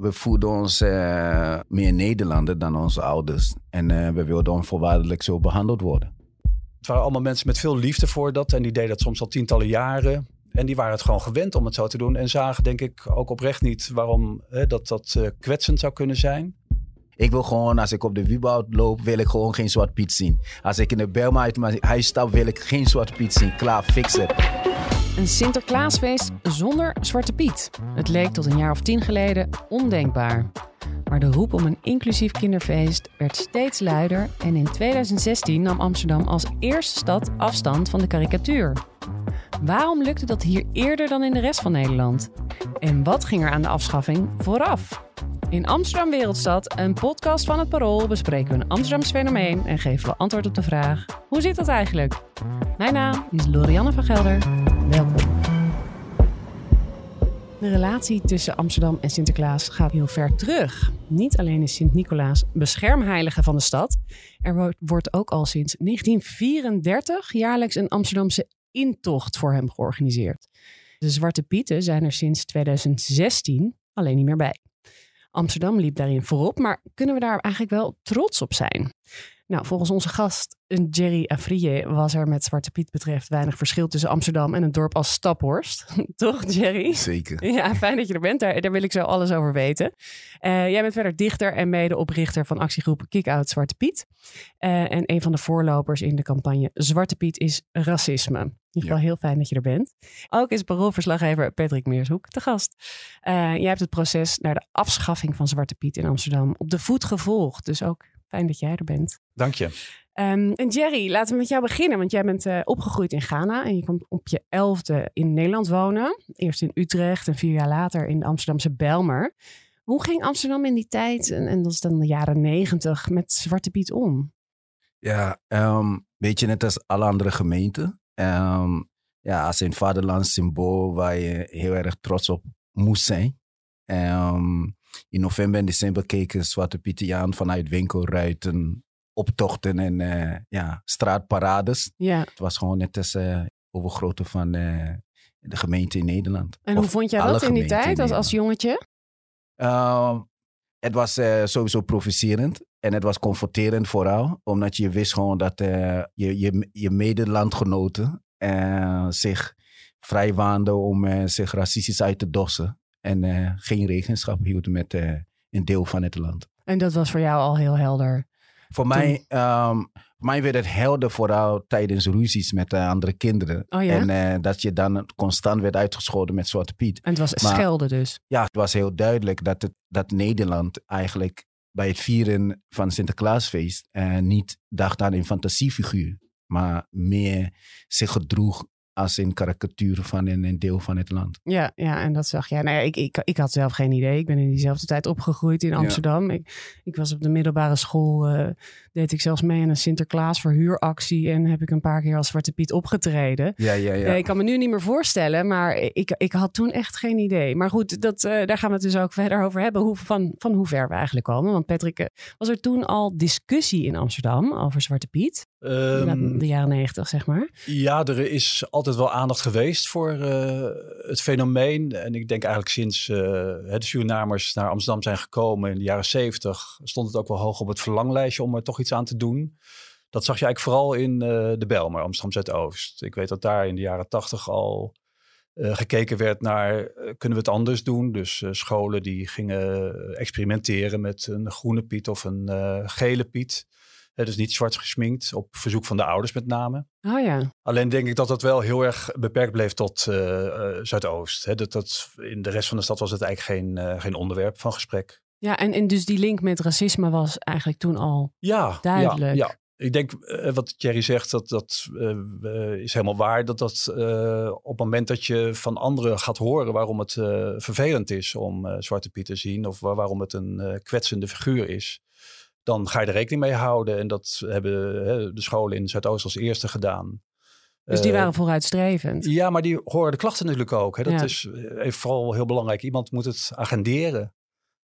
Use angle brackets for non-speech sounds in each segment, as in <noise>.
we voelden ons uh, meer Nederlander dan onze ouders. En uh, we wilden onvoorwaardelijk zo behandeld worden. Het waren allemaal mensen met veel liefde voor dat. En die deden dat soms al tientallen jaren. En die waren het gewoon gewend om het zo te doen. En zagen denk ik ook oprecht niet waarom hè, dat, dat uh, kwetsend zou kunnen zijn. Ik wil gewoon, als ik op de Wieboud loop, wil ik gewoon geen Zwart Piet zien. Als ik in de Belma uit mijn huis stap, wil ik geen Zwart Piet zien. Klaar, fix het. Een Sinterklaasfeest zonder Zwarte Piet. Het leek tot een jaar of tien geleden ondenkbaar. Maar de roep om een inclusief kinderfeest werd steeds luider en in 2016 nam Amsterdam als eerste stad afstand van de karikatuur. Waarom lukte dat hier eerder dan in de rest van Nederland? En wat ging er aan de afschaffing vooraf? In Amsterdam Wereldstad, een podcast van het Parool, bespreken we een Amsterdams fenomeen en geven we antwoord op de vraag: hoe zit dat eigenlijk? Mijn naam is Lorianne van Gelder. Welkom. De relatie tussen Amsterdam en Sinterklaas gaat heel ver terug. Niet alleen is Sint-Nicolaas beschermheilige van de stad, er wordt ook al sinds 1934 jaarlijks een Amsterdamse intocht voor hem georganiseerd. De Zwarte Pieten zijn er sinds 2016 alleen niet meer bij. Amsterdam liep daarin voorop, maar kunnen we daar eigenlijk wel trots op zijn? Nou, volgens onze gast Jerry Afrije was er met Zwarte Piet betreft weinig verschil tussen Amsterdam en een dorp als Staphorst. <laughs> Toch, Jerry? Zeker. Ja, fijn dat je er bent. Daar, daar wil ik zo alles over weten. Uh, jij bent verder dichter en medeoprichter van actiegroep Kick Out Zwarte Piet. Uh, en een van de voorlopers in de campagne Zwarte Piet is racisme. In ieder geval heel fijn dat je er bent. Ook is paroolverslaggever Patrick Meershoek de gast. Uh, jij hebt het proces naar de afschaffing van Zwarte Piet in Amsterdam op de voet gevolgd. Dus ook Fijn dat jij er bent. Dank je. Um, en Jerry, laten we met jou beginnen. Want jij bent uh, opgegroeid in Ghana en je komt op je elfde in Nederland wonen. Eerst in Utrecht en vier jaar later in de Amsterdamse Belmer. Hoe ging Amsterdam in die tijd, en, en dat is dan de jaren negentig, met Zwarte Piet om? Ja, um, weet je, net als alle andere gemeenten. Um, ja, als een vaderlands symbool waar je heel erg trots op moest zijn. Um, in november en december keken Zwarte Pieten aan vanuit winkelruiten, optochten en uh, ja, straatparades. Ja. Het was gewoon net als uh, overgrote van uh, de gemeente in Nederland. En hoe vond jij dat in die tijd als, als jongetje? Uh, het was sowieso provocerend. En het was comforterend vooral, omdat je wist gewoon dat je, je, je medelandgenoten zich vrij waanden om zich racistisch uit te dossen en uh, geen regenschap hielden met uh, een deel van het land. En dat was voor jou al heel helder? Voor mij, um, voor mij werd het helder vooral tijdens ruzies met uh, andere kinderen. Oh ja? En dat je dan constant werd uitgescholden met Zwarte Piet. En het was maar, schelden dus? Ja, het was heel duidelijk dat, het, dat Nederland eigenlijk bij het vieren van Sinterklaasfeest niet dacht aan een fantasiefiguur. Maar meer zich gedroeg als in karikatuur van een, een, deel van het land. Ja, ja, en dat zag jij. Nou ja, ik, ik, ik had zelf geen idee. Ik ben in diezelfde tijd opgegroeid in Amsterdam. Ja. Ik, ik was op de middelbare school, uh, deed ik zelfs mee aan een Sinterklaas verhuuractie en heb ik een paar keer als Zwarte Piet opgetreden. Ja, ja, ja. ik kan me nu niet meer voorstellen, maar ik, ik had toen echt geen idee. Maar goed, dat, uh, daar gaan we het dus ook verder over hebben, hoe, van, van hoe ver we eigenlijk komen. Want Patrick, was er toen al discussie in Amsterdam over Zwarte Piet? Um, de jaren negentig, zeg maar. Ja, er is altijd wel aandacht geweest voor uh, het fenomeen. En ik denk eigenlijk sinds uh, de Surinamers naar Amsterdam zijn gekomen in de jaren zeventig, stond het ook wel hoog op het verlanglijstje om er toch iets aan te doen. Dat zag je eigenlijk vooral in uh, de Belmer, Amsterdam Zuidoost. Ik weet dat daar in de jaren tachtig al gekeken werd naar, kunnen we het anders doen? Dus scholen die gingen experimenteren met een groene piet of een gele piet dus niet zwart gesminkt, op verzoek van de ouders met name. Oh ja. Alleen denk ik dat dat wel heel erg beperkt bleef tot uh, uh, Zuidoost. He, dat, dat, in de rest van de stad was het eigenlijk geen, uh, geen onderwerp van gesprek. Ja, en, en dus die link met racisme was eigenlijk toen al ja, duidelijk. Ja, ja. Ik denk wat Thierry zegt, dat, dat is helemaal waar. Dat dat op het moment dat je van anderen gaat horen waarom het vervelend is om Zwarte Piet te zien, of waar, waarom het een kwetsende figuur is, dan ga je er rekening mee houden. En dat hebben hè, de scholen in Zuidoost als eerste gedaan. Dus die waren vooruitstrevend? Ja, maar die horen de klachten natuurlijk ook. Hè. Dat ja. is vooral heel belangrijk. Iemand moet het agenderen.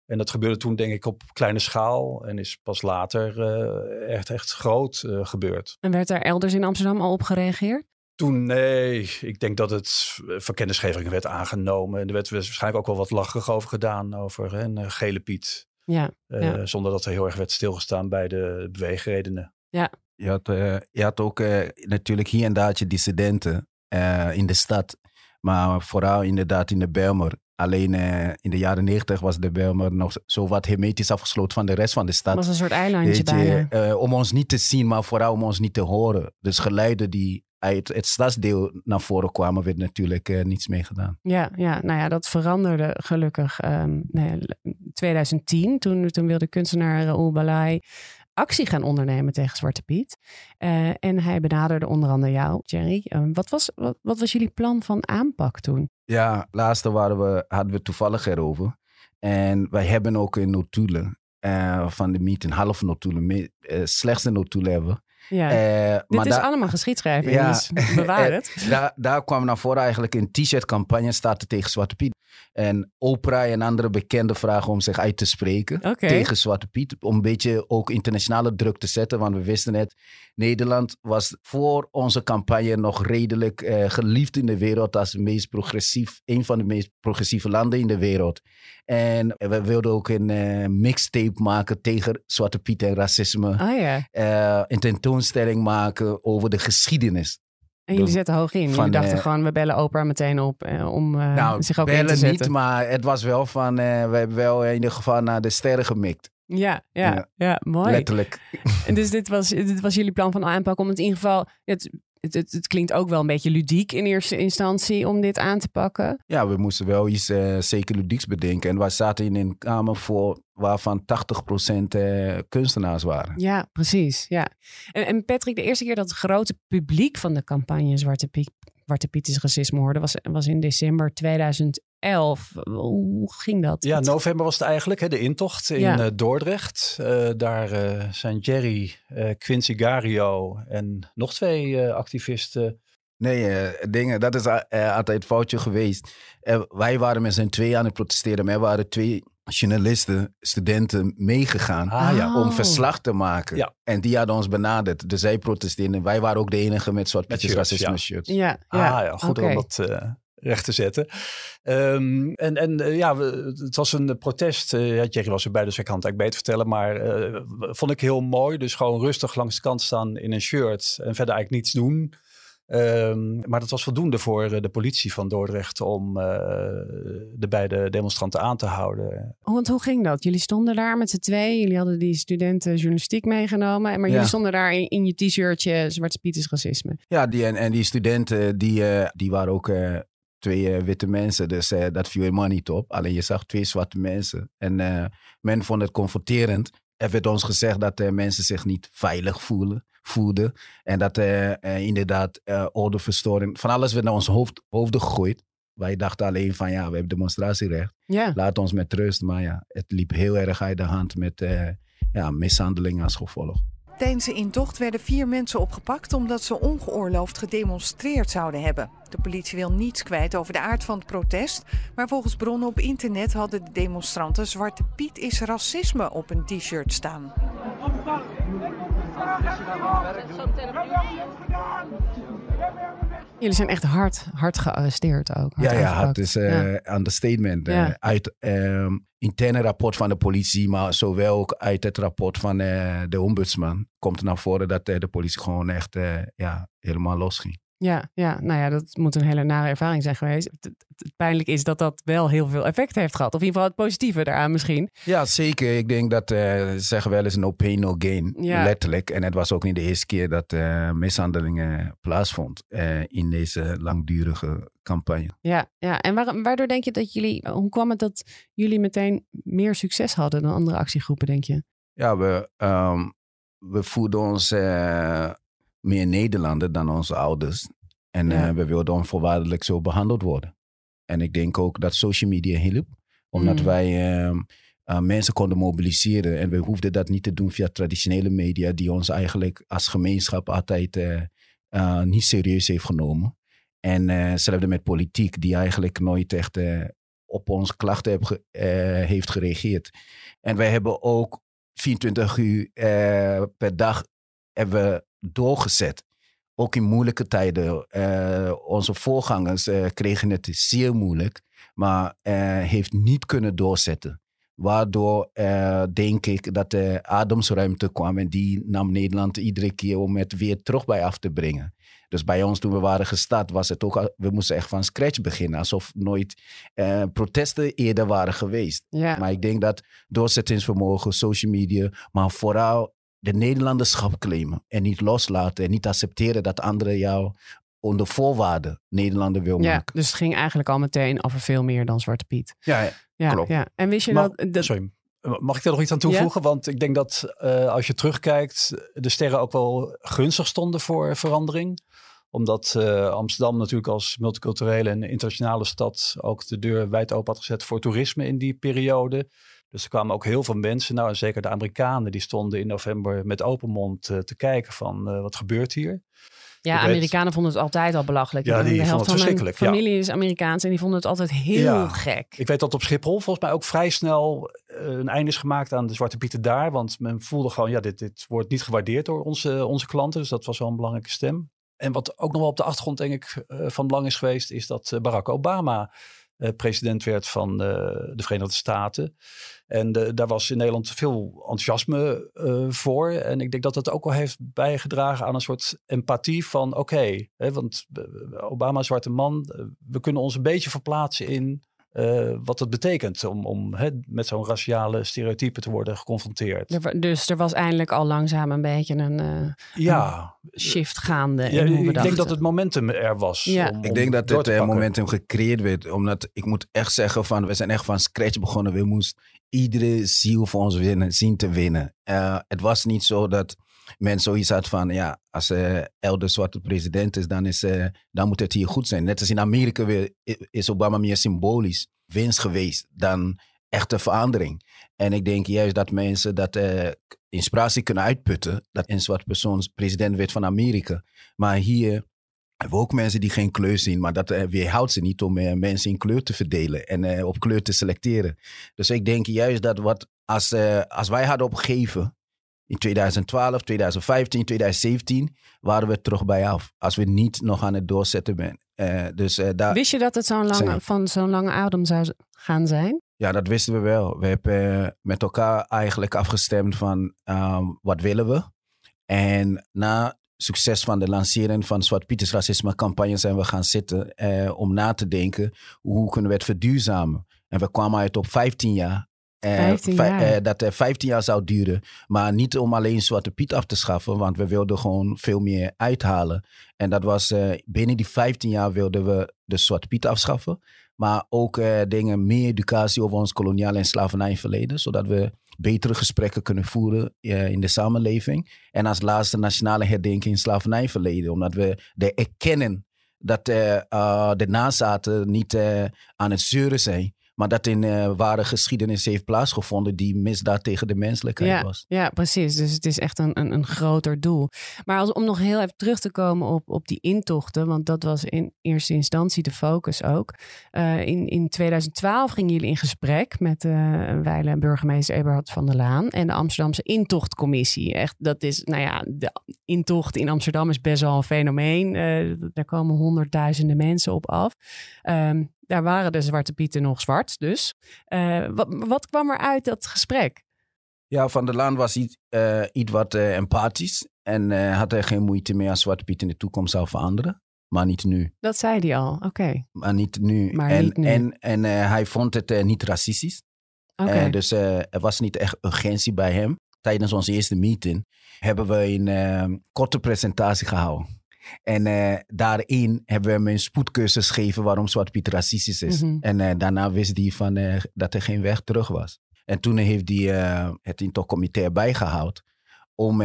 En dat gebeurde toen denk ik op kleine schaal. En is pas later uh, echt, echt groot uh, gebeurd. En werd daar elders in Amsterdam al op gereageerd? Toen, nee, ik denk dat het voor kennisgeving werd aangenomen. En er werd waarschijnlijk ook wel wat lacherig over gedaan, over hè, een gele Piet. Ja, Uh, ja. Zonder dat er heel erg werd stilgestaan bij de beweegredenen. Ja, Je had, uh, je had ook uh, natuurlijk hier en daar dissidenten uh, in de stad. Maar vooral inderdaad in de Belmer. Alleen in de jaren negentig was de Belmer nog zo wat hermetisch afgesloten van de rest van de stad. Het was een soort eilandje bijna. uh, om ons niet te zien, maar vooral om ons niet te horen. Dus geluiden die uit het stadsdeel naar voren kwamen, werd natuurlijk uh, niets mee gedaan. Ja, ja, nou ja, dat veranderde gelukkig um, nee, 2010. Toen, toen wilde kunstenaar Raoul Balai actie gaan ondernemen tegen Zwarte Piet. Uh, en hij benaderde onder andere jou, Jerry. Uh, wat, was, wat, wat was jullie plan van aanpak toen? Ja, laatste waren we, hadden we toevallig erover. En wij hebben ook een notulen uh, van de meeting, half notulen, me, slechtste notulen hebben. Ja, uh, dit maar is allemaal geschiedschrijving, Ja. dus <laughs> bewaar het. daar, daar kwam naar voren eigenlijk een t-shirt campagne starten tegen Zwarte Piet. En Oprah en andere bekenden vragen om zich uit te spreken tegen Zwarte Piet. Om een beetje ook internationale druk te zetten. Want we wisten het, Nederland was voor onze campagne nog redelijk eh, geliefd in de wereld als meest progressief, een van de meest progressieve landen in de wereld. En we wilden ook een eh, mixtape maken tegen Zwarte Piet en racisme. Ah ja, Eh, een tentoonstelling maken over de geschiedenis. en jullie zetten hoog in. Jullie van, dachten eh, gewoon, we bellen Oprah meteen op eh, om eh, nou, zich ook in bellen te zetten. niet, maar het was wel van, eh, we hebben wel in ieder geval naar de sterren gemikt. Ja, ja, ja, Ja. mooi. Letterlijk. En dus dit was, dit was jullie plan van aanpak om het in ieder geval... Het, het, het, het klinkt ook wel een beetje ludiek in eerste instantie om dit aan te pakken. Ja, we moesten wel iets uh, zeker ludieks bedenken. En wij zaten in een kamer voor, waarvan 80% uh, kunstenaars waren. Ja, precies. Ja. En, en Patrick, de eerste keer dat het grote publiek van de campagne Zwarte Piet, Zwarte Piet is racisme hoorde, was, was in december 2011. Hoe ging dat? Ja, november was het eigenlijk, hè, de intocht in Ja. uh, Dordrecht. Uh, daar uh, zijn Jerry, Quincy Gario en nog twee activisten. Nee, uh, dingen, dat is uh, altijd het foutje geweest. Uh, wij waren met z'n twee aan het protesteren, maar er waren twee journalisten, studenten meegegaan ah, ja. om verslag te maken. Ja. En die hadden ons benaderd. Dus zij protesteerden. Wij waren ook de enige met zwart shirts, racisme ja. shirts. Ja, ja. Ah ja, goed okay. om dat uh, recht te zetten. Um, en en uh, ja, we, het was een protest. Uh, ja, Jerry was erbij, dus ik kan het eigenlijk beter vertellen. Maar uh, vond ik heel mooi. Dus gewoon rustig langs de kant staan in een shirt en verder eigenlijk niets doen. Um, maar dat was voldoende voor de politie van Dordrecht om uh, de beide demonstranten aan te houden. Want hoe ging dat? Jullie stonden daar met z'n twee. Jullie hadden die studenten journalistiek meegenomen. Maar Ja. jullie stonden daar in, in je t-shirtje Zwarte Piet is racisme. Ja, die, en, en die studenten, die, uh, die waren ook uh, twee uh, witte mensen. Dus uh, dat viel helemaal niet op. Alleen je zag twee zwarte mensen. En uh, men vond het confronterend. Er werd ons gezegd dat mensen zich niet veilig voelen, voelden. En dat inderdaad ordeverstoring, van alles werd naar ons hoofd, hoofden gegooid. Wij dachten alleen van ja, we hebben demonstratierecht. Ja. Laat ons met rust. Maar ja, het liep heel erg uit de hand met ja, mishandeling als gevolg. Tijdens de intocht werden vier mensen opgepakt omdat ze ongeoorloofd gedemonstreerd zouden hebben. De politie wil niets kwijt over de aard van het protest, maar volgens bronnen op internet hadden de demonstranten Zwarte Piet is racisme op een t-shirt staan. Jullie zijn echt hard, hard gearresteerd ook. Hard ja, ja, het is uh, Ja. understatement. Ja. Uh, uit uh, interne rapport van de politie, maar zowel ook uit het rapport van uh, de ombudsman komt naar voren dat de politie gewoon echt ja, helemaal losging. Ja, ja, nou ja, dat moet een hele nare ervaring zijn geweest. Het, pijnlijk is dat dat wel heel veel effect heeft gehad. Of in ieder geval het positieve daaraan misschien. Ja, zeker. Ik denk dat, uh, ze zeggen wel eens no pain, no gain. Ja. Letterlijk. En het was ook niet de eerste keer dat uh, mishandelingen plaatsvond uh, in deze langdurige campagne. Ja, ja. en waar, waardoor denk je dat jullie, hoe kwam het dat jullie meteen meer succes hadden dan andere actiegroepen, denk je? Ja, we, um, we voelden ons meer Nederlander dan onze ouders. En Ja. uh, we wilden onvoorwaardelijk zo behandeld worden. En ik denk ook dat social media hielp. Omdat Mm. wij uh, uh, mensen konden mobiliseren. En we hoefden dat niet te doen via traditionele media, die ons eigenlijk als gemeenschap altijd uh, niet serieus heeft genomen. En hetzelfde met politiek, die eigenlijk nooit echt op onze klachten heb ge- heeft gereageerd. En wij hebben ook 24 uur per dag hebben we doorgezet. ook in moeilijke tijden. eh, onze voorgangers eh, kregen het zeer moeilijk, maar eh, heeft niet kunnen doorzetten. Waardoor denk ik dat de ademsruimte kwam en die nam Nederland iedere keer om het weer terug bij af te brengen. Dus bij ons toen we waren gestart was het ook, we moesten echt van scratch beginnen. Alsof nooit eh, protesten eerder waren geweest. Ja. Maar ik denk dat doorzettingsvermogen, social media, maar vooral de Nederlanderschap claimen. En niet loslaten en niet accepteren dat anderen jou onder voorwaarden Nederlander wil ja, maken. dus het ging eigenlijk al meteen over veel meer dan Zwarte Piet. Ja, ja. Ja, Klopt. Ja. En wist je Maar- dat... dat Sorry. Mag ik daar nog iets aan toevoegen? Want ik denk dat eh, als je terugkijkt, de sterren ook wel gunstig stonden voor verandering. Omdat eh, Amsterdam natuurlijk als multiculturele en internationale stad ook de deur wijd open had gezet voor toerisme in die periode. Dus er kwamen ook heel veel mensen, nou en zeker de Amerikanen, die stonden in november met open mond eh, te kijken van eh, wat gebeurt hier. ja, ik weet- Amerikanen vonden het altijd al belachelijk. Ja, die de vonden helft het van mijn verschrikkelijk, ja. familie is Amerikaans en die vonden het altijd heel Ja. gek. Ik weet dat op Schiphol volgens mij ook vrij snel eh, een einde is gemaakt aan de Zwarte Pieten daar. Want men voelde gewoon, ja, dit, dit wordt niet gewaardeerd door onze, onze klanten. Dus dat was wel een belangrijke stem. En wat ook nog wel op de achtergrond, denk ik, van belang is geweest, is dat Barack Obama president werd van eh, de Verenigde Staten. En eh, daar was in Nederland veel enthousiasme eh, voor. En ik denk dat dat ook wel heeft bijgedragen aan een soort empathie van oké, want eh, Obama, zwarte man, eh, we kunnen ons een beetje verplaatsen in eh, wat het betekent om, om hè, met zo'n raciale stereotype te worden geconfronteerd. Er dus er was eindelijk al langzaam een beetje een eh, Ja, shift gaande. ja in hoe we ik denk dat het momentum er was. Ja. om- Ik denk dat het eh, momentum gecreëerd werd. Omdat ik moet echt zeggen van, we zijn echt van scratch begonnen. We moesten iedere ziel voor ons winnen, zien te winnen. Eh, het was niet zo dat men zoiets had van, ja, als uh, Elder Zwarte president is, dan, is eh, dan moet het hier goed zijn. Net als in Amerika weer, is Obama meer symbolisch winst geweest dan echte verandering. En ik denk juist dat mensen dat eh, inspiratie kunnen uitputten. Dat een zwart persoon president werd van Amerika. Maar hier hebben we ook mensen die geen kleur zien. Maar dat weerhoudt ze niet om mensen in kleur te verdelen. En op kleur te selecteren. Dus ik denk juist dat wat als, als wij hadden opgegeven. In 2012, 2015, 2017 waren we terug bij af. Als we niet nog aan het doorzetten zijn. Eh, dus eh, daar, Wist je dat het zo'n lange, van zo'n lange adem zou gaan zijn? Ja, dat wisten we wel. We hebben met elkaar eigenlijk afgestemd van ehm, wat willen we. En na succes van de lancering van Zwart Pieters racisme campagne zijn we gaan zitten eh, om na te denken hoe kunnen we het verduurzamen. En we kwamen uit op 15 jaar. Eh, 15 vij- jaar. eh, dat het 15 jaar zou duren. Maar niet om alleen Zwarte Piet af te schaffen, want we wilden gewoon veel meer uithalen. En dat was eh, binnen die 15 jaar wilden we de Zwarte Piet afschaffen. Maar ook eh, dingen, meer educatie over ons koloniale en slavernijverleden. Zodat we betere gesprekken kunnen voeren eh, in de samenleving. En als laatste nationale herdenking in slavernijverleden. Omdat we de erkennen dat eh, eh, de nazaten niet eh, aan het zeuren zijn. Maar dat in eh, ware geschiedenis heeft plaatsgevonden die misdaad tegen de menselijkheid Ja, was. ja, precies. Dus het is echt een, een, een groter doel. Maar als, om nog heel even terug te komen op, op die intochten, want dat was in eerste instantie de focus ook. Eh, in, in 2012 gingen jullie in gesprek met uh, wijle burgemeester Eberhard van der Laan en de Amsterdamse intochtcommissie. Echt, dat is, nou ja, de intocht in Amsterdam is best wel een fenomeen. Uh, daar komen honderdduizenden mensen op af. Um, daar waren de Zwarte Pieten nog zwart, dus. Uh, wat, wat kwam er uit dat gesprek? Ja, Van der Laan was iets, uh, iets wat uh, empathisch. En had er geen moeite mee als Zwarte Piet in de toekomst zou veranderen. Maar niet nu. Dat zei hij al, oké. Okay. Maar niet nu. Maar en, niet nu. En, en hij vond het niet racistisch. Okay. dus er was niet echt urgentie bij hem. Tijdens onze eerste meeting hebben we een korte presentatie gehouden. En uh, daarin hebben we hem een spoedcursus gegeven waarom Zwarte Piet racistisch is. Mhm. Mm -hmm. En uh, daarna wist hij van, uh, dat er geen weg terug was. En toen heeft hij het intochtcomité erbij gehaald om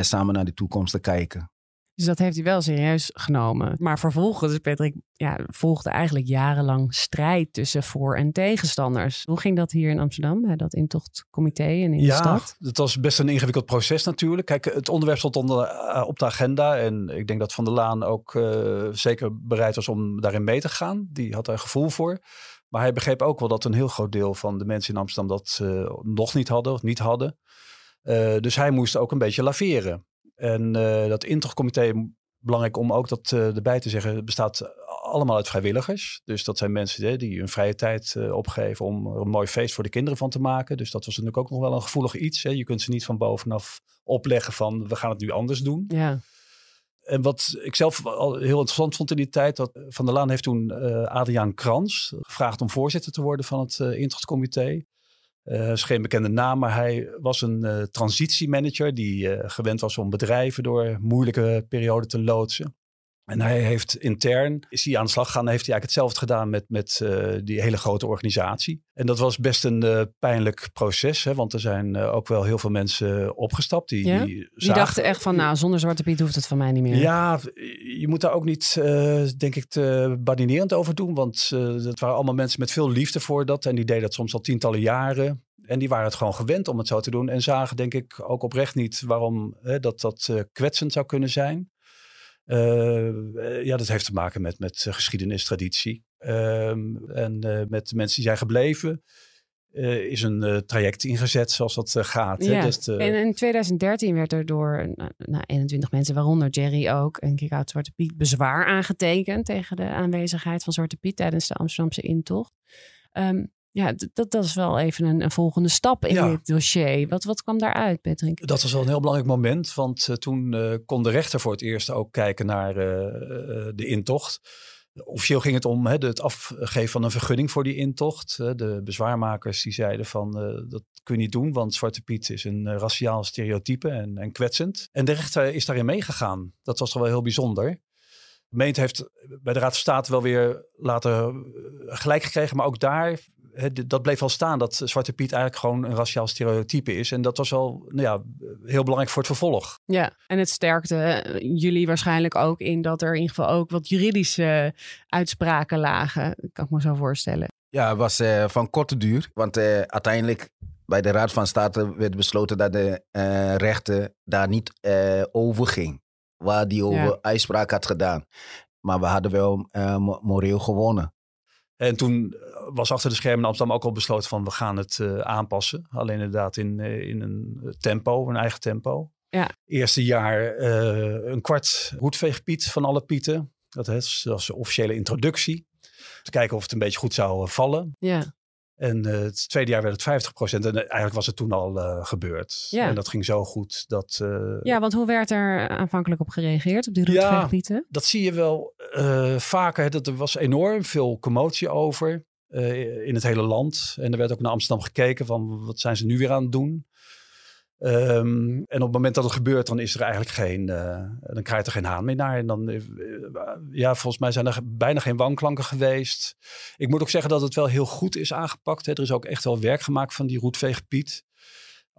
samen naar de toekomst te kijken. Dus dat heeft hij wel serieus genomen. Maar vervolgens, Patrick, ja, volgde eigenlijk jarenlang strijd tussen voor- en tegenstanders. Hoe ging dat hier in Amsterdam, bij dat intochtcomité en in ja, de stad? het was best een ingewikkeld proces natuurlijk. Kijk, het onderwerp stond onder, uh, op de agenda. En ik denk dat Van der Laan ook uh, zeker bereid was om daarin mee te gaan. Die had er gevoel voor. Maar hij begreep ook wel dat een heel groot deel van de mensen in Amsterdam dat uh, nog niet hadden of niet hadden. Uh, dus hij moest ook een beetje laveren. En uh, dat intochtcomité belangrijk om ook dat uh, erbij te zeggen. Bestaat allemaal uit vrijwilligers. Dus dat zijn mensen hè, die hun vrije tijd uh, opgeven om er een mooi feest voor de kinderen van te maken. Dus dat was natuurlijk ook nog wel een gevoelig iets. Hè. Je kunt ze niet van bovenaf opleggen van we gaan het nu anders doen. Ja. En wat ik zelf al heel interessant vond in die tijd, dat Van der Laan heeft toen uh, Adriaan Krans gevraagd om voorzitter te worden van het uh, Intrachtcomité. Uh, is geen bekende naam, maar hij was een uh, transitiemanager die uh, gewend was om bedrijven door moeilijke perioden te loodsen. En hij heeft intern, is hij aan de slag gegaan heeft hij eigenlijk hetzelfde gedaan met, met die hele grote organisatie. En dat was best een pijnlijk proces, hè, want er zijn ook wel heel veel mensen opgestapt. Die, ja? die, die zagen, dachten echt van, nou, zonder Zwarte Piet hoeft het van mij niet meer. Ja, je moet daar ook niet, denk ik, te badinerend over doen. Want dat waren allemaal mensen met veel liefde voor dat. En die deden dat soms al tientallen jaren. En die waren het gewoon gewend om het zo te doen. En zagen denk ik ook oprecht niet waarom hè, dat, dat kwetsend zou kunnen zijn. Uh, ja, dat heeft te maken met, met geschiedenis, traditie. Uh, en met de mensen die zijn gebleven. is een traject ingezet zoals dat gaat. Ja. Hè? Dus. En in 2013 werd er door nou, 21 mensen, waaronder Jerry ook, en Kickout Zwarte Piet, bezwaar aangetekend tegen de aanwezigheid van Zwarte Piet tijdens de Amsterdamse intocht. Um, ja, dat, dat is wel even een, een volgende stap in Ja. dit dossier. Wat, wat kwam daaruit, Patrick? Dat was wel een heel belangrijk moment, want uh, toen uh, kon de rechter voor het eerst ook kijken naar uh, de intocht. Officieel ging het om hè, het afgeven van een vergunning voor die intocht. De bezwaarmakers die zeiden van dat kun je niet doen, want Zwarte Piet is een raciaal stereotype en, en kwetsend. En de rechter is daarin meegegaan. Dat was toch wel heel bijzonder. De gemeente heeft bij de Raad van State wel weer later gelijk gekregen, maar ook daar dat bleef al staan dat Zwarte Piet eigenlijk gewoon een raciaal stereotype is. En dat was wel nou ja, heel belangrijk voor het vervolg. Ja, en het sterkte jullie waarschijnlijk ook in dat er in ieder geval ook wat juridische uitspraken lagen. Kan ik me zo voorstellen. Ja, het was uh, van korte duur. Want uh, uiteindelijk bij de Raad van State werd besloten dat de uh, rechter daar niet over ging. Waar die over ja. uitspraak had gedaan. Maar we hadden wel moreel gewonnen. En toen was achter de schermen in Amsterdam ook al besloten van we gaan het uh, aanpassen. Alleen inderdaad in, uh, in een tempo, een eigen tempo. Ja. Eerste jaar uh, een kwart hoedveegpiet van alle pieten. Dat is, dat was de officiële introductie. Te kijken of het een beetje goed zou vallen. Ja. En het tweede jaar werd het 50 procent. En eigenlijk was het toen al gebeurd. Ja. En dat ging zo goed dat... ja, want hoe werd er aanvankelijk op gereageerd op die roetveegpieten? Ja, dat zie je wel vaker. Dat er was enorm veel commotie over. Uh, in het hele land. En er werd ook naar Amsterdam gekeken van wat zijn ze nu weer aan het doen. Um, en op het moment dat het gebeurt, dan is er eigenlijk geen, uh, dan krijgt er geen haan meer naar. En dan, uh, ja, volgens mij zijn er bijna geen wanklanken geweest. Ik moet ook zeggen dat het wel heel goed is aangepakt. Er is ook echt wel werk gemaakt van die roetveegpiet.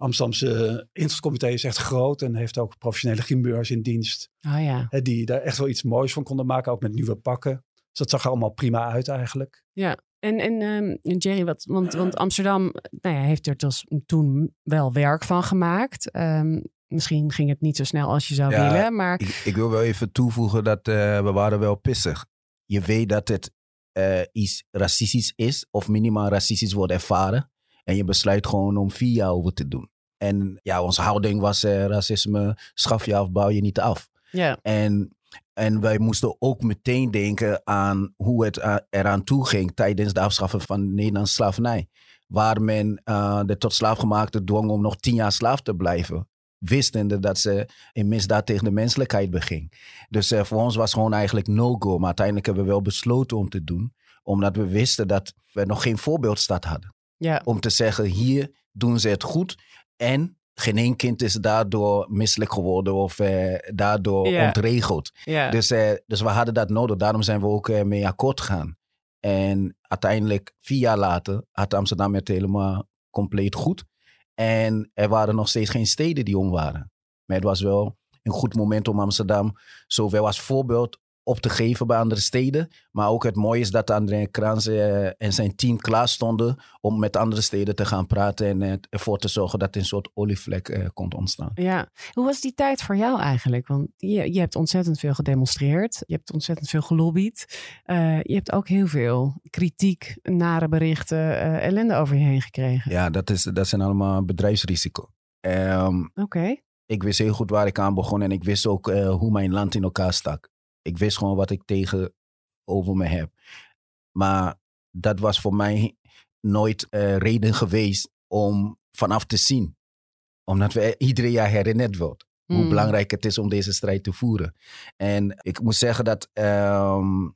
Amsterdamse Institcomité is echt groot en heeft ook professionele grimbeurs in dienst. Oh ja. Hè, die daar echt wel iets moois van konden maken, ook met nieuwe pakken. Dus dat zag er allemaal prima uit eigenlijk. Ja, en, en um, Jerry, wat, want, want Amsterdam nou ja, heeft er dus toen wel werk van gemaakt. Um, misschien ging het niet zo snel als je zou Ja, willen, maar Ik, ik wil wel even toevoegen dat eh, we waren wel pissig. Je weet dat het eh, iets racistisch is of minimaal racistisch wordt ervaren. En je besluit gewoon om vier jaar over te doen. En ja, onze houding was eh, racisme schaf je af, bouw je niet af. ja, En, en wij moesten ook meteen denken aan hoe het uh, eraan toe ging tijdens de afschaffing van de Nederlandse slavernij. Waar men uh, de tot slaafgemaakte dwong om nog tien jaar slaaf te blijven. Wistende dat ze een misdaad tegen de menselijkheid beging. Dus uh, voor ons was gewoon eigenlijk no-go. Maar uiteindelijk hebben we wel besloten om te doen. Omdat we wisten dat we nog geen voorbeeldstad hadden. Ja, Om te zeggen, hier doen ze het goed. En geen één kind is daardoor misselijk geworden of eh, daardoor Ja. ontregeld. ja. Dus, eh, dus we hadden dat nodig. Daarom zijn we ook eh, mee akkoord gegaan. En uiteindelijk, vier jaar later, had Amsterdam het helemaal compleet goed. En er waren nog steeds geen steden die om waren. Maar het was wel een goed moment om Amsterdam zowel als voorbeeld op te geven bij andere steden. Maar ook het mooie is dat André Krans eh, en zijn team klaar stonden om met andere steden te gaan praten en eh, ervoor te zorgen dat een soort olievlek eh, kon ontstaan. Ja, hoe was die tijd voor jou eigenlijk? Want je, je hebt ontzettend veel gedemonstreerd. Je hebt ontzettend veel gelobbyd. Je hebt ook heel veel kritiek, nare berichten, ellende over je heen gekregen. Ja, dat, is, dat zijn allemaal bedrijfsrisico. Ehm, Oké. Ik wist heel goed waar ik aan begon en ik wist ook uh, hoe mijn land in elkaar stak. Ik wist gewoon wat ik tegenover me heb. Maar dat was voor mij nooit uh, reden geweest om vanaf te zien. Omdat we iedere jaar herinnerd wordt. Hoe Hmm. belangrijk het is om deze strijd te voeren. En ik moet zeggen dat ehm,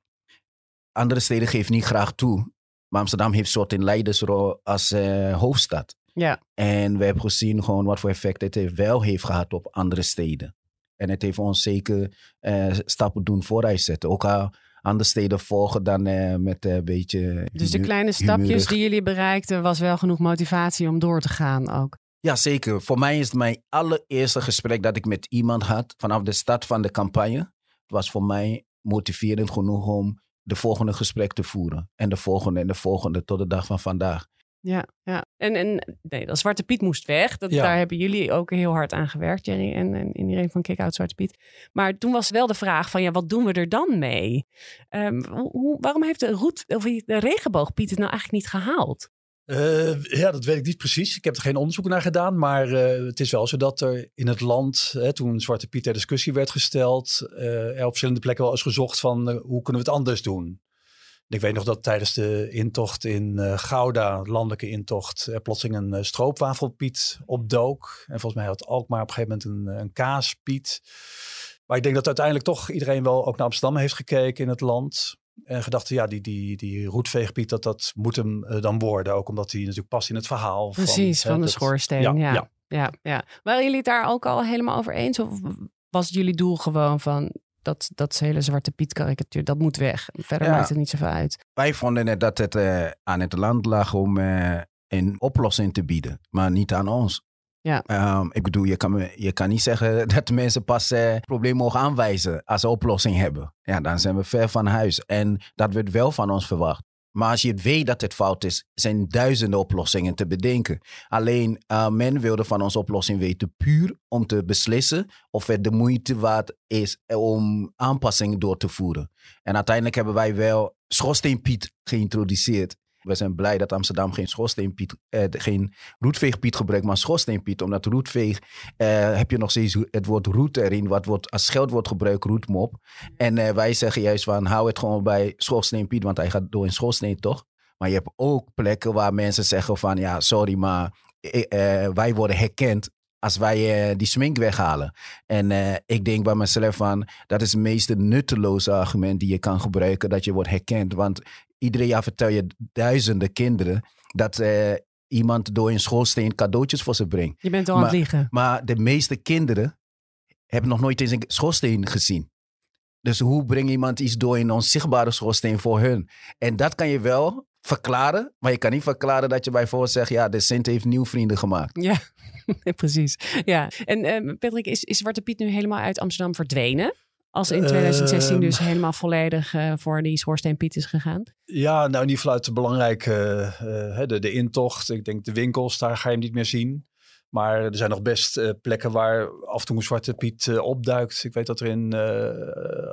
andere steden geven niet graag toe. Maar Amsterdam heeft een soort in leidersrol als eh, hoofdstad. Ja. En we hebben gezien gewoon wat voor effect het wel heeft gehad op andere steden. En het heeft ons zeker eh, stappen doen vooruit zetten. Ook al andere steden volgen dan eh, met een beetje... Dus de kleine stapjes die jullie bereikten, was wel genoeg motivatie om door te gaan ook. Ja, zeker. Voor mij is het mijn allereerste gesprek dat ik met iemand had vanaf de start van de campagne. Het was voor mij motiverend genoeg om de volgende gesprek te voeren. En de volgende en de volgende tot de dag van vandaag. Ja, ja. En, en nee, dat Zwarte Piet moest weg. Dat, Ja. Daar hebben jullie ook heel hard aan gewerkt, Jerry en, en iedereen van Kick Out Zwarte Piet. Maar toen was wel de vraag van, ja, wat doen we er dan mee? Ehm, hoe, waarom heeft de, roet, of de regenboogpiet het nou eigenlijk niet gehaald? Eh, ja, dat weet ik niet precies. Ik heb er geen onderzoek naar gedaan. Maar eh, het is wel zo dat er in het land, hè, toen Zwarte Piet ter discussie werd gesteld, eh, er op verschillende plekken wel eens gezocht van hoe kunnen we het anders doen. Ik weet nog dat tijdens de intocht in eh, Gouda, de landelijke intocht, er plotseling een eh, stroopwafelpiet opdook. En volgens mij had Alkmaar op een gegeven moment een, een kaaspiet. Maar ik denk dat uiteindelijk toch iedereen wel ook naar Amsterdam heeft gekeken in het land. En gedacht, ja, die, die, die roetveegpiet, dat, dat moet hem eh, dan worden. Ook omdat hij natuurlijk past in het verhaal. Precies, van, hè, de dat- schoorsteen. Ja, Ja, ja. ja. Ja, Waren jullie het daar ook al helemaal over eens? Of was het jullie doel gewoon van dat, dat hele Zwarte Piet karikatuur, dat moet weg? Verder Ja. maakt het niet zoveel uit. Wij vonden net dat het eh, aan het land lag om eh, een oplossing te bieden, maar niet aan ons. Ja. Ehm, ik bedoel, je kan, je kan niet zeggen <laughs> dat mensen pas het probleem mogen aanwijzen als ze oplossing hebben. Ja, dan zijn we ver van huis. En dat wordt wel van ons verwacht. Maar als je weet dat het fout is, zijn duizenden oplossingen te bedenken. Alleen eh, men wilde van ons oplossing weten puur om te beslissen of het de moeite waard is om aanpassingen door te voeren. En uiteindelijk hebben wij wel schoorsteenpiet geïntroduceerd. We zijn blij dat Amsterdam geen schoorsteenpiet, eh, geen roetveegpiet gebruikt, maar schoorsteenpiet. Omdat roetveeg, eh, heb je nog steeds het woord roet erin, wat wordt, als scheldwoord gebruikt, roetmop. En eh, wij zeggen juist van, hou het gewoon bij schoorsteenpiet, want hij gaat door een schoorsteen, toch? Maar je hebt ook plekken waar mensen zeggen van, ja, sorry, maar eh, wij worden herkend als wij die smink weghalen. En ik denk bij mezelf van, dat is het meest nutteloze argument die je kan gebruiken, dat je wordt herkend. Want iedere jaar vertel je duizenden kinderen dat eh, iemand door een schoorsteen cadeautjes voor ze brengt. Je bent al aan het liegen. Maar de meeste kinderen hebben nog nooit eens een schoorsteen gezien. Dus hoe breng je iemand iets door een onzichtbare schoorsteen voor hun? En dat kan je wel verklaren, maar je kan niet verklaren dat je bijvoorbeeld zegt, ja, de Sint heeft nieuw vrienden gemaakt. Ja, <laughs> precies. Ja. En eh, Patrick, is, is Zwarte Piet nu helemaal uit Amsterdam verdwenen? Als in 2016 dus Ehm. helemaal volledig eh, voor die schoorsteenpiet is gegaan? Ja, nou in ieder geval uit de belangrijke, hè, de, de intocht. Ik denk de winkels, daar ga je hem niet meer zien. Maar er zijn nog best plekken waar af en toe een Zwarte Piet opduikt. Ik weet dat er in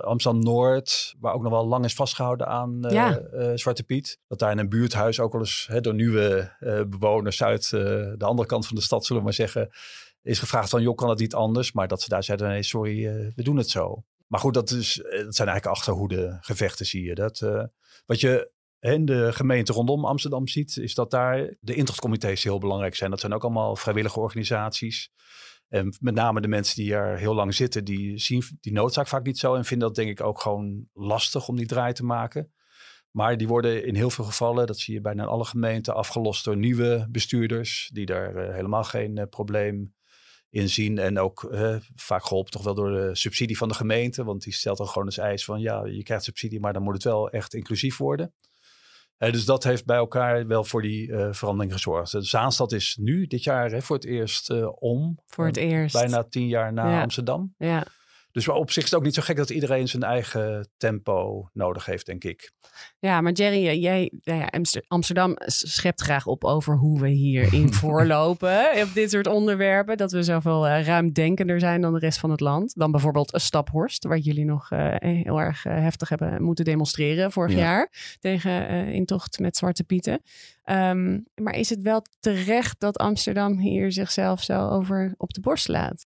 Amsterdam-Noord, waar ook nog wel lang is vastgehouden aan Ja. Zwarte Piet. Dat daar in een buurthuis ook wel eens hè, door nieuwe bewoners uit de andere kant van de stad, zullen we maar zeggen, is gevraagd van, joh, kan het niet anders? Maar dat ze daar zeiden, nee, sorry, we doen het zo. Maar goed, dat, is, eh, dat zijn eigenlijk achterhoede gevechten, zie je. Dat, eh, wat je in de gemeente rondom Amsterdam ziet, is dat daar de intochtcomité's heel belangrijk zijn. Dat zijn ook allemaal vrijwillige organisaties. En met name de mensen die er heel lang zitten, die zien die noodzaak vaak niet zo. En vinden dat denk ik ook gewoon lastig om die draai te maken. Maar die worden in heel veel gevallen, dat zie je bijna in alle gemeenten, afgelost door nieuwe bestuurders. Die daar eh, helemaal geen eh, probleem in zien. En ook eh, vaak geholpen toch wel door de subsidie van de gemeente. Want die stelt dan gewoon als eis van ja, je krijgt subsidie, maar dan moet het wel echt inclusief worden. Eh, dus dat heeft bij elkaar wel voor die eh, verandering gezorgd. De Zaanstad is nu dit jaar hè, voor het eerst eh, om. Voor het Eh, eerst. Bijna tien jaar na Ja. Amsterdam. Ja. Dus op zich is het ook niet zo gek dat iedereen zijn eigen tempo nodig heeft, denk ik. Ja, maar Jerry, jij, nou ja, Amster- Amsterdam schept graag op over hoe we hierin <laughs> voorlopen op dit soort onderwerpen. Dat we zoveel eh, ruimdenkender zijn dan de rest van het land. Dan bijvoorbeeld een Staphorst, waar jullie nog eh, heel erg eh, heftig hebben moeten demonstreren vorig Ja. jaar tegen eh, intocht met Zwarte Pieten. Ehm, maar is het wel terecht dat Amsterdam hier zichzelf zo over op de borst laat?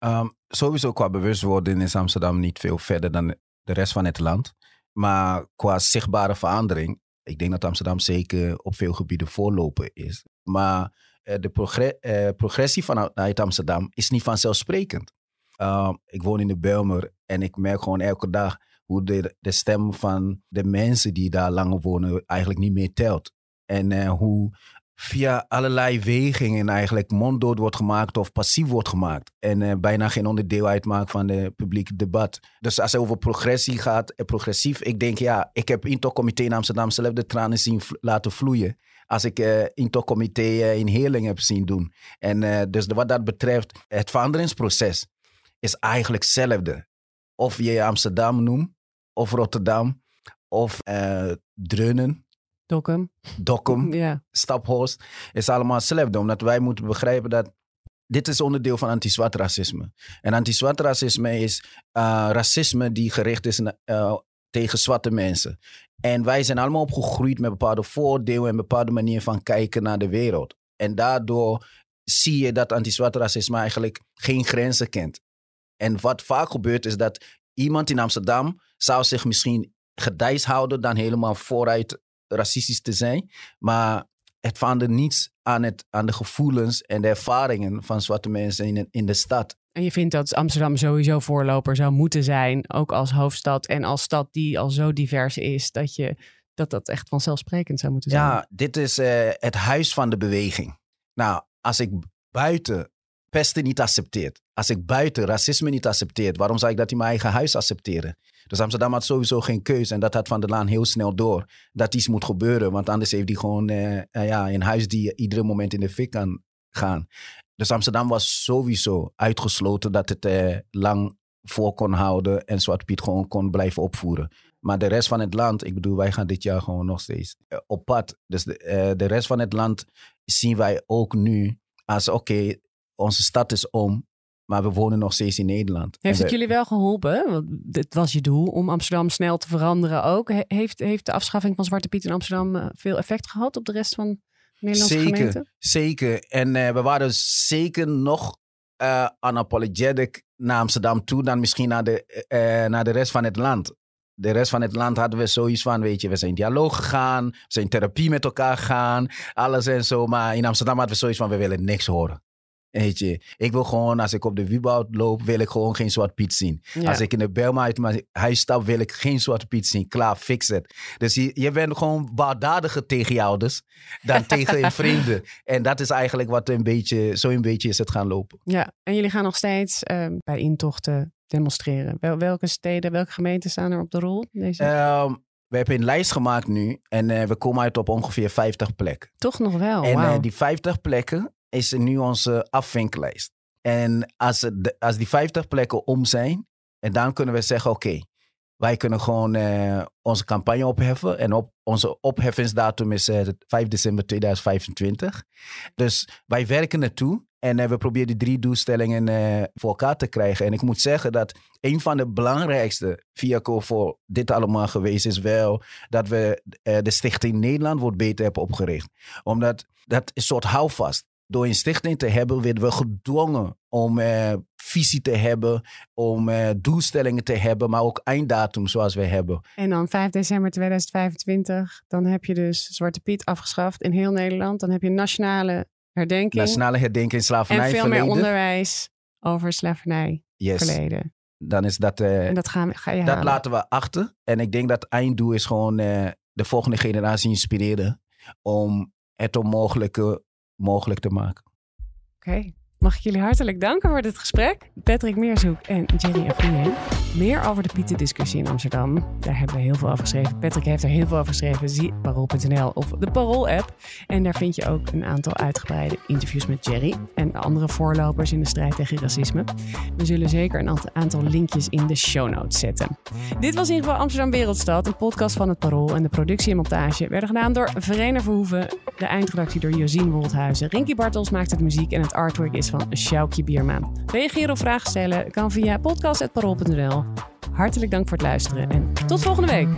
Ehm, sowieso qua bewustwording is Amsterdam niet veel verder dan de rest van het land. Maar qua zichtbare verandering, ik denk dat Amsterdam zeker op veel gebieden voorloper is. Maar eh, de eh, progressie vanuit Amsterdam is niet vanzelfsprekend. Ehm, ik woon in de Belmer en ik merk gewoon elke dag hoe de, de stem van de mensen die daar langer wonen eigenlijk niet meer telt. En eh, hoe via allerlei wegingen eigenlijk monddood wordt gemaakt of passief wordt gemaakt. En eh, bijna geen onderdeel uitmaakt van het publiek debat. Dus als het over progressie gaat, progressief, ik denk ja, ik heb Intokcomité in Amsterdam zelf de tranen zien laten vloeien. Als ik eh Intokcomité eh, in Heerling heb zien doen. En dus wat dat betreft, het veranderingsproces is eigenlijk hetzelfde. Of je Amsterdam noemt, of Rotterdam, of Drunen, Dokkum. Dokkum, Ja. Staphorst, is allemaal hetzelfde. Omdat wij moeten begrijpen dat dit is onderdeel van anti-zwart racisme. En anti-zwart racisme is eh, racisme die gericht is na- eh, tegen zwarte mensen. En wij zijn allemaal opgegroeid met bepaalde voordelen en bepaalde manier van kijken naar de wereld. En daardoor zie je dat anti-zwart racisme eigenlijk geen grenzen kent. En wat vaak gebeurt is dat iemand in Amsterdam zou zich misschien gedijs houden dan helemaal vooruit racistisch te zijn. Maar het verandert niets aan, het, aan de gevoelens en de ervaringen van zwarte mensen in, in de stad. En je vindt dat Amsterdam sowieso voorloper zou moeten zijn, ook als hoofdstad en als stad die al zo divers is, dat je dat dat echt vanzelfsprekend zou moeten zijn. Ja, dit is eh, het huis van de beweging. Nou, als ik buiten pesten niet accepteert, als ik buiten racisme niet accepteert, waarom zou ik dat in mijn eigen huis accepteren? Dus Amsterdam had sowieso geen keuze en dat had Van der Laan heel snel door. Dat iets moet gebeuren, want anders heeft hij gewoon eh, eh, ja, een huis die iedere moment in de fik kan gaan. Dus Amsterdam was sowieso uitgesloten dat het eh, lang voor kon houden en Zwart Piet gewoon kon blijven opvoeren. Maar de rest van het land, ik bedoel, wij gaan dit jaar gewoon nog steeds op pad. Dus de, de rest van het land zien wij ook nu als oké, onze stad is om, maar we wonen nog steeds in Nederland. Heeft het jullie wel geholpen? Want dit was je doel om Amsterdam snel te veranderen ook. He- heeft, heeft de afschaffing van Zwarte Piet in Amsterdam eh, veel effect gehad op de rest van de Nederlandse Zeker, gemeenten? zeker. En eh, we waren zeker nog eh unapologetic naar Amsterdam toe dan misschien naar de, naar de rest van het land. De rest van het land hadden we zoiets van, weet je, we zijn in dialoog gegaan, we zijn in therapie met elkaar gegaan, alles en zo. Maar in Amsterdam hadden we zoiets van, we willen niks horen. Weet je, ik wil gewoon, als ik op de Wieboud loop, wil ik gewoon geen Zwart Piet zien. Ja. Als ik in de Belma uit mijn huis stap, wil ik geen Zwarte Piet zien. Klaar, fix het. Dus je, je bent gewoon bouwdadiger tegen je ouders dan tegen je <laughs> vrienden. En dat is eigenlijk wat een beetje, zo een beetje is het gaan lopen. Ja, en jullie gaan nog steeds eh, bij intochten demonstreren. Wel, welke steden, welke gemeenten staan er op de rol? Deze? Ehm, we hebben een lijst gemaakt nu en eh, we komen uit op ongeveer 50 plekken. Toch nog wel, en eh, die 50 plekken is nu onze afvinklijst. En als, als die 50 plekken om zijn, en dan kunnen we zeggen: oké, wij kunnen gewoon eh, onze campagne opheffen. En op, onze opheffingsdatum is eh, 5 december 2025. Dus wij werken naartoe. En eh, we proberen die drie doelstellingen voor elkaar te krijgen. En ik moet zeggen dat een van de belangrijkste vehicle voor dit allemaal geweest is wel dat we de Stichting Nederland wordt beter hebben opgericht. Omdat dat een soort houvast. Door een stichting te hebben, werden we gedwongen om eh, visie te hebben, om eh, doelstellingen te hebben, maar ook einddatum zoals we hebben. En dan 5 december 2025, dan heb je dus Zwarte Piet afgeschaft in heel Nederland. Dan heb je nationale herdenking Nationale herdenking en slavernij veel meer onderwijs over slavernij Yes, verleden. dan is dat... eh, En dat gaan, ga je dat halen. laten we achter. En ik denk dat het einddoel is gewoon de volgende generatie inspireren om het onmogelijke mogelijk te maken. Oké. Mag ik jullie hartelijk danken voor dit gesprek. Patrick Meerzoek en Jenny Afrien. Meer over de Pieten-discussie in Amsterdam. Daar hebben we heel veel over geschreven. Patrick heeft er heel veel over geschreven. Zie parool.nl of de Parool-app. En daar vind je ook een aantal uitgebreide interviews met Jerry en de andere voorlopers in de strijd tegen racisme. We zullen zeker een aant- aantal linkjes in de show notes zetten. Dit was in ieder geval Amsterdam Wereldstad, een podcast van het Parool. En de productie en montage werden gedaan door Verena Verhoeven. De eindredactie door Josien Woldhuizen. Rinky Bartels maakt het muziek en het artwork is van Sjoukje Bierma. Reageren of vragen stellen kan via podcast.parool.nl. Hartelijk dank voor het luisteren en tot volgende week.